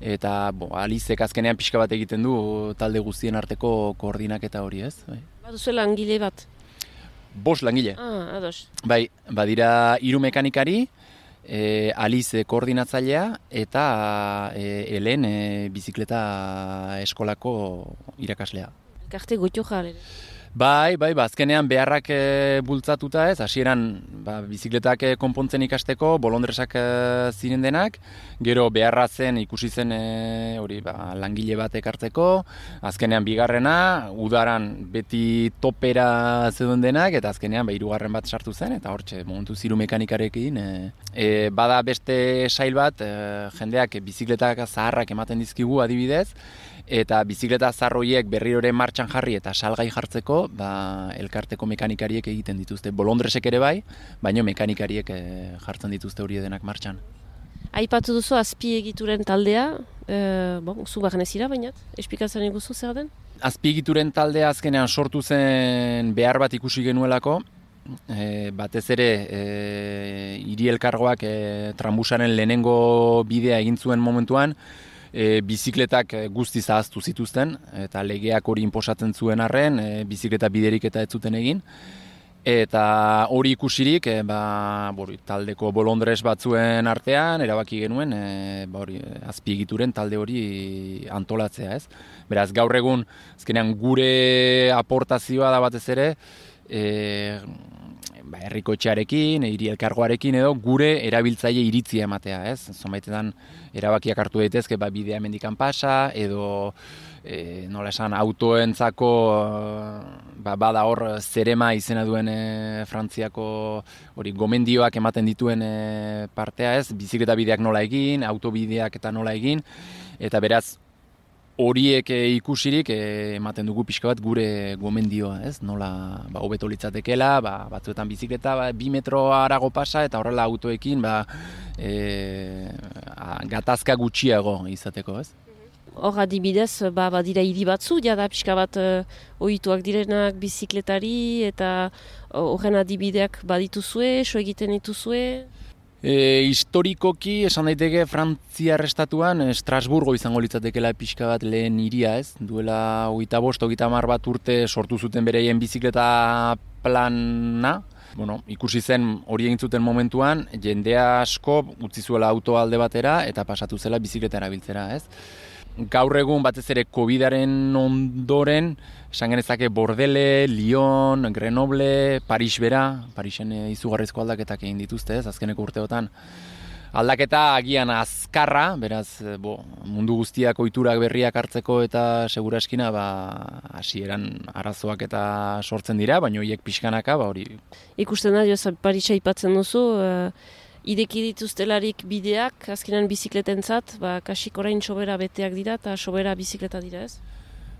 Eta bo, Alizek azkenean pixka bat egiten du talde guztien arteko koordinaketa hori, ez? Bai. Baduzu langile bat? Bost langile. Ah, ados. Bai, badira hiru mekanikari, e, Alize koordinatzailea eta e, Helen e, bizikleta eskolako irakaslea. Karte goitio jare. Bai, bai, ba, azkenean beharrak e, bultzatuta ez, hasieran ba, bizikletak e, konpontzen ikasteko, bolondresak e, ziren denak, gero beharra zen ikusi zen e, hori ba, langile bat ekartzeko, azkenean bigarrena, udaran beti topera zeuden denak, eta azkenean ba, hirugarren bat sartu zen, eta hortxe, momentu ziru mekanikarekin, e, bada beste sail bat, jendeak bizikletak zaharrak ematen dizkigu adibidez, eta bizikleta zarroiek berriro ere martxan jarri eta salgai jartzeko, ba, elkarteko mekanikariek egiten dituzte. Bolondresek ere bai, baino mekanikariek eh, jartzen dituzte hori denak martxan. Aipatu duzu azpiegituren taldea, e, bon, zu barnezira bainat, esplikatzen iguzu zer den? Azpiegituren taldea azkenean sortu zen behar bat ikusi genuelako, e, batez ere e, hiri elkargoak e, trambusaren lehenengo bidea egin zuen momentuan, e, bizikletak e, guzti zahaztu zituzten, eta legeak hori inposatzen zuen arren, e, bizikleta biderik eta ez zuten egin. Eta hori ikusirik, e, ba, bori, taldeko bolondres batzuen artean, erabaki genuen, e, ba, hori, e, azpiegituren talde hori antolatzea, ez? Beraz, gaur egun, azkenean gure aportazioa da batez ere, e, ba, herriko etxearekin, hiri elkargoarekin edo gure erabiltzaile iritzia ematea, ez? Zonbaitetan erabakiak hartu daitezke ba, bidea mendikan pasa, edo e, nola esan autoentzako ba, bada hor zerema izena duen e, Frantziako hori gomendioak ematen dituen e, partea, ez? Bizikleta bideak nola egin, autobideak eta nola egin, eta beraz horiek e, ikusirik e, ematen dugu pixka bat gure gomendioa, ez? Nola ba hobeto litzatekeela, ba batzuetan bizikleta ba, bi metro arago pasa eta horrela autoekin ba e, a, gatazka gutxiago izateko, ez? Hor adibidez, ba, badira hiri batzu, jada pixka bat ohituak direnak bizikletari eta horren adibideak badituzue, so egiten dituzue. E, historikoki esan daiteke Frantziar estatuan e, Strasburgo izango litzatekeela pixka bat lehen hiria ez, duela hogeita bost, hogeita hamar bat urte sortu zuten bereien bizikleta plana, bueno, ikusi zen hori egin zuten momentuan, jendea asko utzi zuela auto alde batera eta pasatu zela bizikleta erabiltzera, ez? Gaur egun batez ere Covidaren ondoren, esan genezake Bordele, Lyon, Grenoble, Paris bera, Parisen e, izugarrizko aldaketak egin dituzte, ez, azkeneko urteotan. Aldaketa agian azkarra, beraz, e, bo, mundu guztiak ohiturak berriak hartzeko eta seguraskina, ba, hasieran arazoak eta sortzen dira, baina horiek pixkanaka, ba, hori Ikusten da, joz, Parisa aipatzen duzu, uh, ideki dituztelarik bideak, azkenan bizikletentzat, ba, kasik orain sobera beteak dira eta sobera bizikleta dira, ez?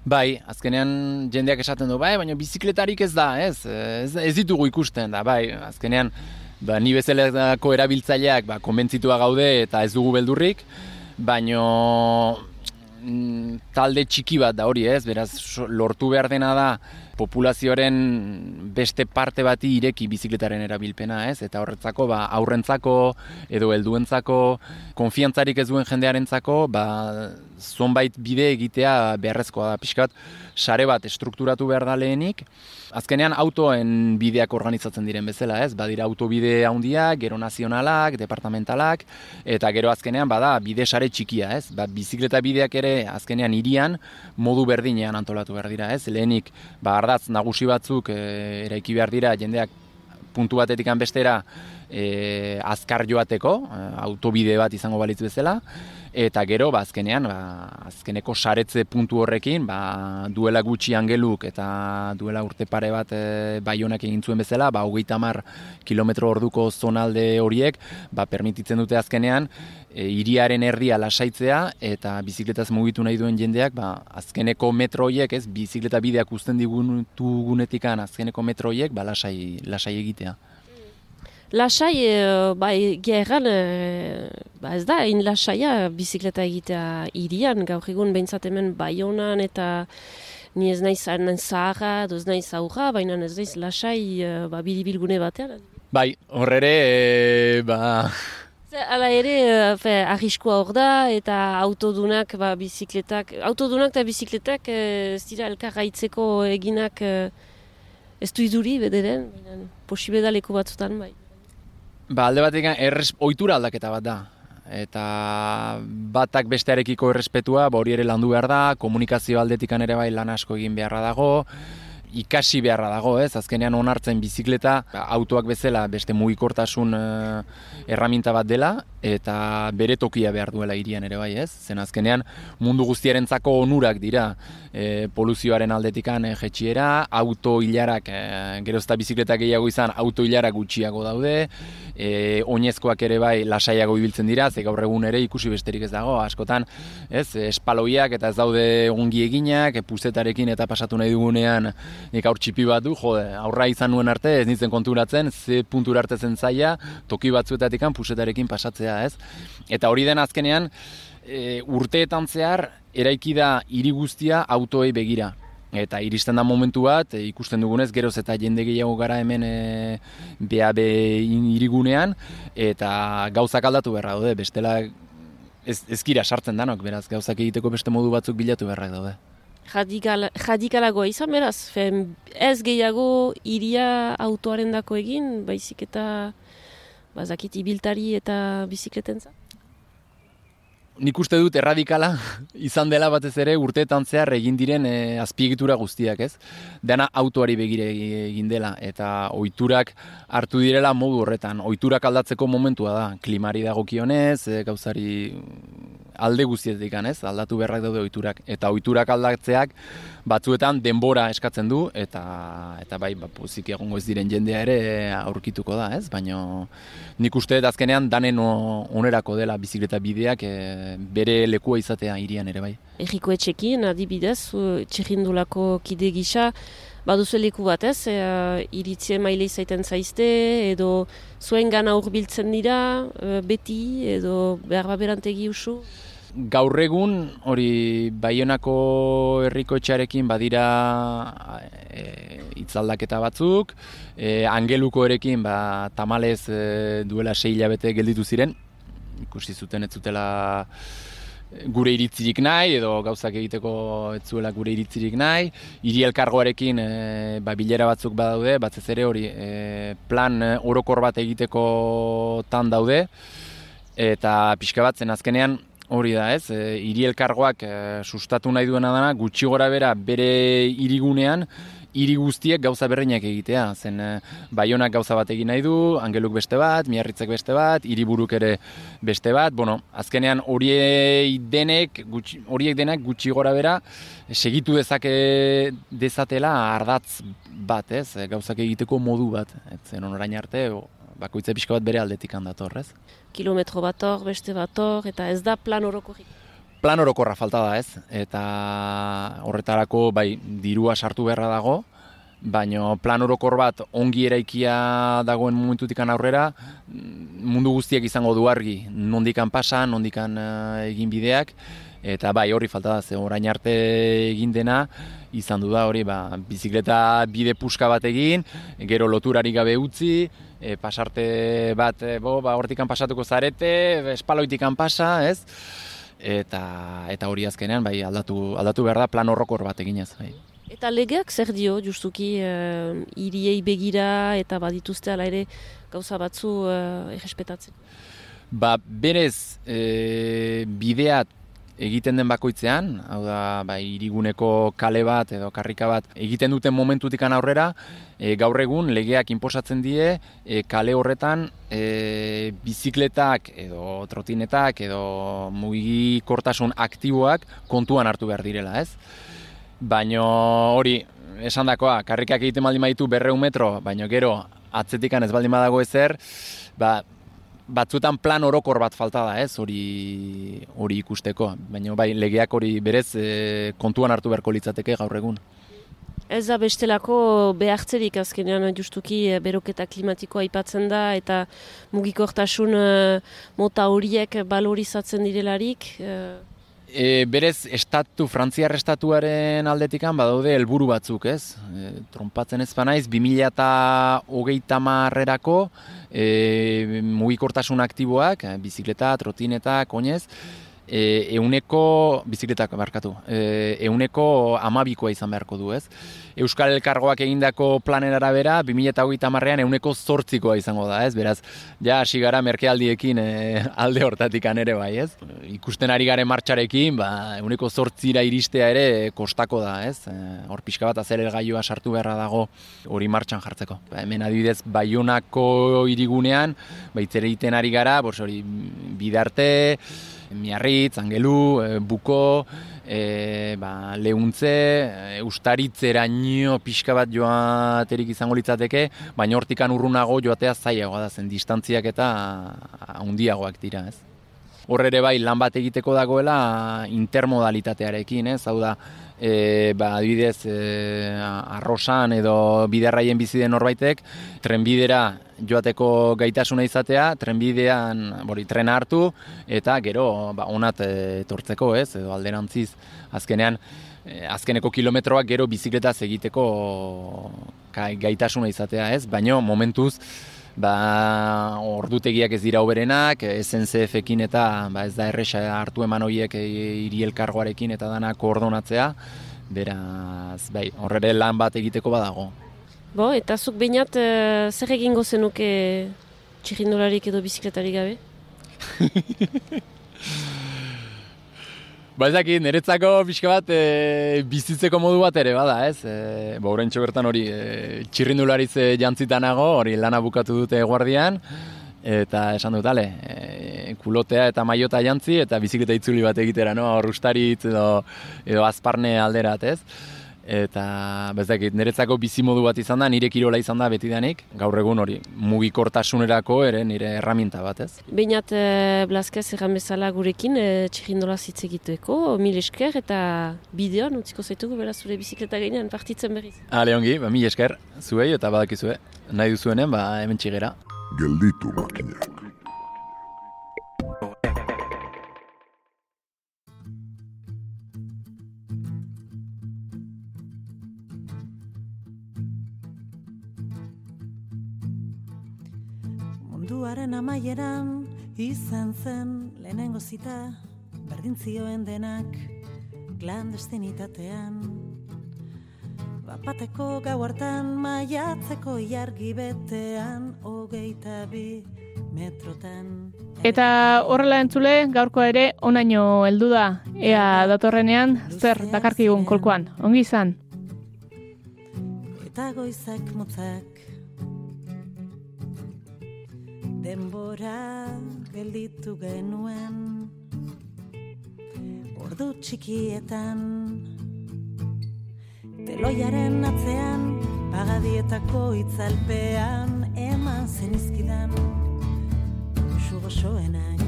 Bai, azkenean jendeak esaten du, bai, baina bizikletarik ez da, ez, ez, ez ditugu ikusten da, bai, azkenean, ba, ni bezalako erabiltzaileak ba, konbentzitua gaude eta ez dugu beldurrik, baino mm, talde txiki bat da hori ez, beraz lortu behar dena da populazioaren beste parte bati ireki bizikletaren erabilpena, ez? Eta horretzako, ba, aurrentzako edo helduentzako konfiantzarik ez duen jendearentzako, ba, zonbait bide egitea beharrezkoa da pixkat, sare bat estrukturatu behar da lehenik, azkenean autoen bideak organizatzen diren bezala, ez? Badira autobide handiak, gero nazionalak, departamentalak, eta gero azkenean bada bide sare txikia, ez? Ba, bizikleta bideak ere azkenean irian modu berdinean antolatu behar dira, ez? Lehenik, ba, ardatz nagusi batzuk e, eraiki behar dira jendeak puntu batetik bestera e, azkar joateko, e, autobide bat izango balitz bezala, eta gero ba azkenean ba, azkeneko saretze puntu horrekin ba, duela gutxi angeluk eta duela urte pare bat e, baionak egin zuen bezala ba hogeita hamar kilometro orduko zonalde horiek ba permititzen dute azkenean e, iriaren erdia lasaitzea eta bizikletaz mugitu nahi duen jendeak ba, azkeneko metro horiek ez bizikleta bideak uzten digunetikan azkeneko metro horiek ba, lasai, lasai egitea. Lasai, e, bai, gerran, e, ba ez da, hain lasaia bizikleta egitea irian, gaur egun behintzat hemen baionan eta ni ez naiz zaharra, ez naiz aurra, baina ez naiz lasai e, ba, biribilgune batean. Bai, horrere, e, ba... Hala ere, fe, arriskoa hor da, eta autodunak, ba, bizikletak, autodunak eta bizikletak, ez dira elkarraitzeko eginak ez du iduri, bederen, posibe da leku batzutan, bai. Ba, alde batekin erres, ohitura aldaketa bat da. Eta batak bestearekiko errespetua, ba, hori ere landu behar da, komunikazio aldetikan ere bai lan asko egin beharra dago, ikasi beharra dago, ez? Azkenean onartzen bizikleta autoak bezala beste mugikortasun uh, erraminta bat dela eta bere tokia behar duela irian ere bai, ez? Zen azkenean mundu guztiarentzako onurak dira e, poluzioaren aldetikan e, jetxiera, auto hilarak, e, gero ezta bizikleta gehiago izan, auto hilarak gutxiago daude, e, oinezkoak ere bai lasaiago ibiltzen dira, ze gaur egun ere ikusi besterik ez dago, askotan, ez, espaloiak eta ez daude ongi eginak, e, puzetarekin eta pasatu nahi dugunean nik aur txipi bat du, jode, aurra izan nuen arte, ez nintzen konturatzen, ze puntura arte zen zaila, toki batzuetatik pusetarekin pasatzea, ez? Eta hori den azkenean, e, urteetan zehar, eraiki da hiri guztia autoei begira. Eta iristen da momentu bat, e, ikusten dugunez, geroz eta jende gehiago gara hemen e, BAB irigunean, eta gauzak aldatu beharra daude, bestela ez, ezkira sartzen danok, beraz, gauzak egiteko beste modu batzuk bilatu beharrak daude radikal, radikalagoa izan beraz, fen, ez gehiago iria autoaren dako egin, baizik eta bazakit ibiltari eta bizikleten za? Nik uste dut erradikala izan dela batez ere urteetan zehar egin diren e, azpiegitura guztiak, ez? Dena autoari begire egin dela eta ohiturak hartu direla modu horretan. Ohiturak aldatzeko momentua da. Klimari dagokionez, e, gauzari alde guztietik ez, aldatu beharrak daude ohiturak eta ohiturak aldatzeak batzuetan denbora eskatzen du eta eta bai ba pozik egongo ez diren jendea ere aurkituko da, ez? Baina nik uste dut azkenean danen onerako dela bizikleta bideak e, bere lekua izatea irian ere bai. Eriko etxekin adibidez, txirrindulako kide gisa Baduzu leku bat ez, e, iritzie maile izaiten zaizte, edo zuen gana urbiltzen dira, e, beti, edo behar baberantegi usu? Gaur egun hori Baionako herriko etxarekin badira e, itzaldaketa batzuk, e, Angeluko erekin ba, tamalez e, duela sei hilabete gelditu ziren, ikusi zuten ez zutela gure iritzirik nahi edo gauzak egiteko ez zuela gure iritzirik nahi. Hiri elkargoarekin e, ba, bilera batzuk badaude, batzez ere hori e, plan orokor bat egiteko tan daude eta pixka batzen azkenean Hori da, ez? E, hiri elkargoak e, sustatu nahi duena dana, gutxi gora bera bere irigunean, hiri guztiek gauza berreinak egitea. Zen, e, baionak gauza bat egin nahi du, angeluk beste bat, miarritzek beste bat, hiriburuk ere beste bat. Bueno, azkenean horiek denek, gutxi, horiek denak gutxi gora bera, segitu dezake dezatela ardatz bat, ez? E, gauzak egiteko modu bat. Ez, zen, orain arte, bakoitza pixka bat bere aldetik handator, ez? kilometro bat hor, beste bat hor, eta ez da plan orokorrik. Plan orokorra falta da ez, eta horretarako bai dirua sartu beharra dago, baina plan orokor bat ongi eraikia dagoen momentutik aurrera, mundu guztiak izango du argi, nondikan pasa, nondikan uh, egin bideak, Eta bai, hori falta da, ze orain arte egin dena, izan du da hori, ba, bizikleta bide puska bat egin, gero loturari gabe utzi, e, pasarte bat, e, bo, ba, hortikan pasatuko zarete, espaloitikan pasa, ez? Eta, eta hori azkenean, bai, aldatu, aldatu behar da plan horrokor bat eginez. Bai. Eta legeak zer dio, justuki, uh, iriei begira eta badituzte ala ere gauza batzu uh, errespetatzen? Ba, berez, e, bideat egiten den bakoitzean, hau da, ba, iriguneko kale bat edo karrika bat egiten duten momentutikan aurrera, e, gaur egun legeak inposatzen die e, kale horretan e, bizikletak edo trotinetak edo mugikortasun aktiboak kontuan hartu behar direla, ez? Baino hori, esan dakoa, karrikak egiten baldin baditu berreun metro, baino gero atzetikan ez baldin badago ezer, ba, batzutan plan orokor bat falta da, ez, hori hori ikusteko. Baina bai, legeak hori berez e, kontuan hartu beharko litzateke gaur egun. Ez da bestelako behartzerik azkenean justuki eh, beroketa klimatikoa aipatzen da eta mugikortasun eh, mota horiek balorizatzen direlarik. eh, E, berez, estatu, frantziar estatuaren aldetikan badaude helburu batzuk, ez? E, trompatzen ez banaiz, 2000 eta hogeita marrerako e, mugikortasun aktiboak, bizikleta, trotinetak, oinez, e, euneko, bizikletak barkatu, e, euneko amabikoa izan beharko du, ez? Euskal Elkargoak egindako planen arabera, 2008 marrean euneko zortzikoa izango da, ez? Beraz, ja, hasi gara merkealdiekin e, *laughs* alde hortatik ere bai, ez? Ikusten ari garen martxarekin, ba, euneko zortzira iristea ere kostako da, ez? E, hor pixka bat azer gailua sartu beharra dago hori martxan jartzeko. Ba, hemen adibidez, Baionako irigunean, baitzere egiten ari gara, bors hori bidarte, miarritz, angelu, e, buko, e, ba, lehuntze, e, ustaritzeraino pixka bat joaterik izango litzateke, baina hortikan urrunago joatea zailagoa da zen distantziak eta handiagoak dira, ez. Hor ere bai lan bat egiteko dagoela intermodalitatearekin, ez? Hau da, e, ba, adibidez, e, arrosan edo biderraien bizi den norbaitek, trenbidera joateko gaitasuna izatea, trenbidean, bori, trena hartu, eta gero, ba, onat e, etortzeko, ez? Edo alderantziz, azkenean, azkeneko kilometroak gero bizikletaz egiteko ga- gaitasuna izatea, ez? Baino, momentuz, ba, ordutegiak ez dira oberenak, SNCF-ekin eta ba, ez da erresa hartu eman horiek e, hiri elkargoarekin eta dana koordonatzea, beraz, bai, horrere lan bat egiteko badago. Bo, eta zuk behinat eh, zer egingo zenuke txirrindolarik edo bizikletarik gabe? *laughs* Ba ez dakit, niretzako pixka bat e, bizitzeko modu bat ere bada, ez? E, ba, oraintxe bertan hori e, txirrindulariz e, jantzitanago, hori lana bukatu dute guardian, eta esan dut, ale, e, kulotea eta maiota jantzi, eta bizikleta itzuli bat egitera, no? Hor ustaritz edo, edo azparne alderat, ez? Eta, bezakit, niretzako bizimodu bat izan da, nire kirola izan da betidanik, gaur egun hori, mugikortasunerako ere nire erraminta bat, ez? Behinat eh, Blazkez erran bezala gurekin eh, txirrindola hitz egiteko, mil esker eta bideoan utziko zaitugu beraz zure bizikleta gainean partitzen berriz. Ale ongi, ba, mi esker, zuei eta badakizue, nahi duzuenen, ba, hemen txigera. Gelditu makinak. Munduaren amaieran izan zen lehenengo zita berdin zioen denak klandestinitatean Bapateko gau hartan maiatzeko iargi betean hogeita bi metrotan Eta horrela entzule, gaurkoa ere onaino heldu da. Ea datorrenean zer dakarkigun kolkoan. Ongi izan. eta goizak motzak denbora gelditu genuen ordu txikietan. Teloiaren atzean pagadietako itzalpean eman zenizkidan usu gozoenak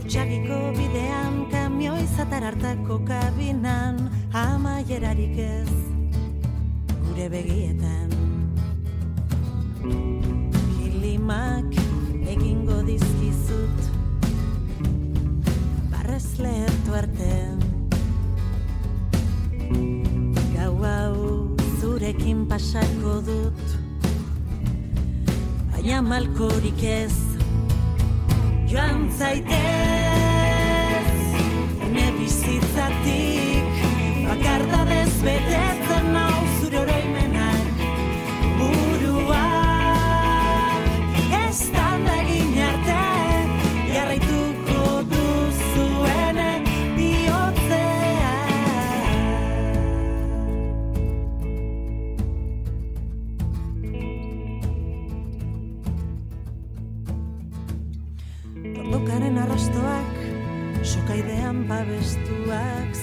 Otxagiko bidean kamioi zatar hartako kabinan amaierarik ez gure begietan Kilimak egingo dizkizut. Ez lehertu arte Gau hau zurekin pasako dut. Baina malkorik ez Joan zaitez. Ene bizitzatik Bakardadez betetzen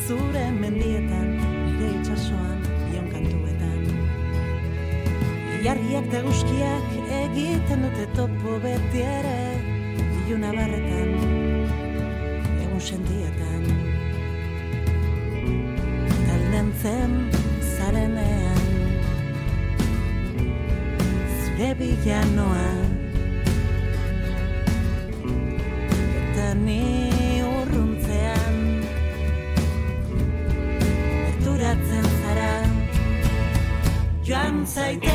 Zure mendietan Nire itxasoan Bion kantuetan. Ilargiak eta guzkiak Egiten dute topo beti ere Iluna barretan Egun sendietan. Taldentzen zarenean Zure bilanoan Gerturatzen zara Joan zaitez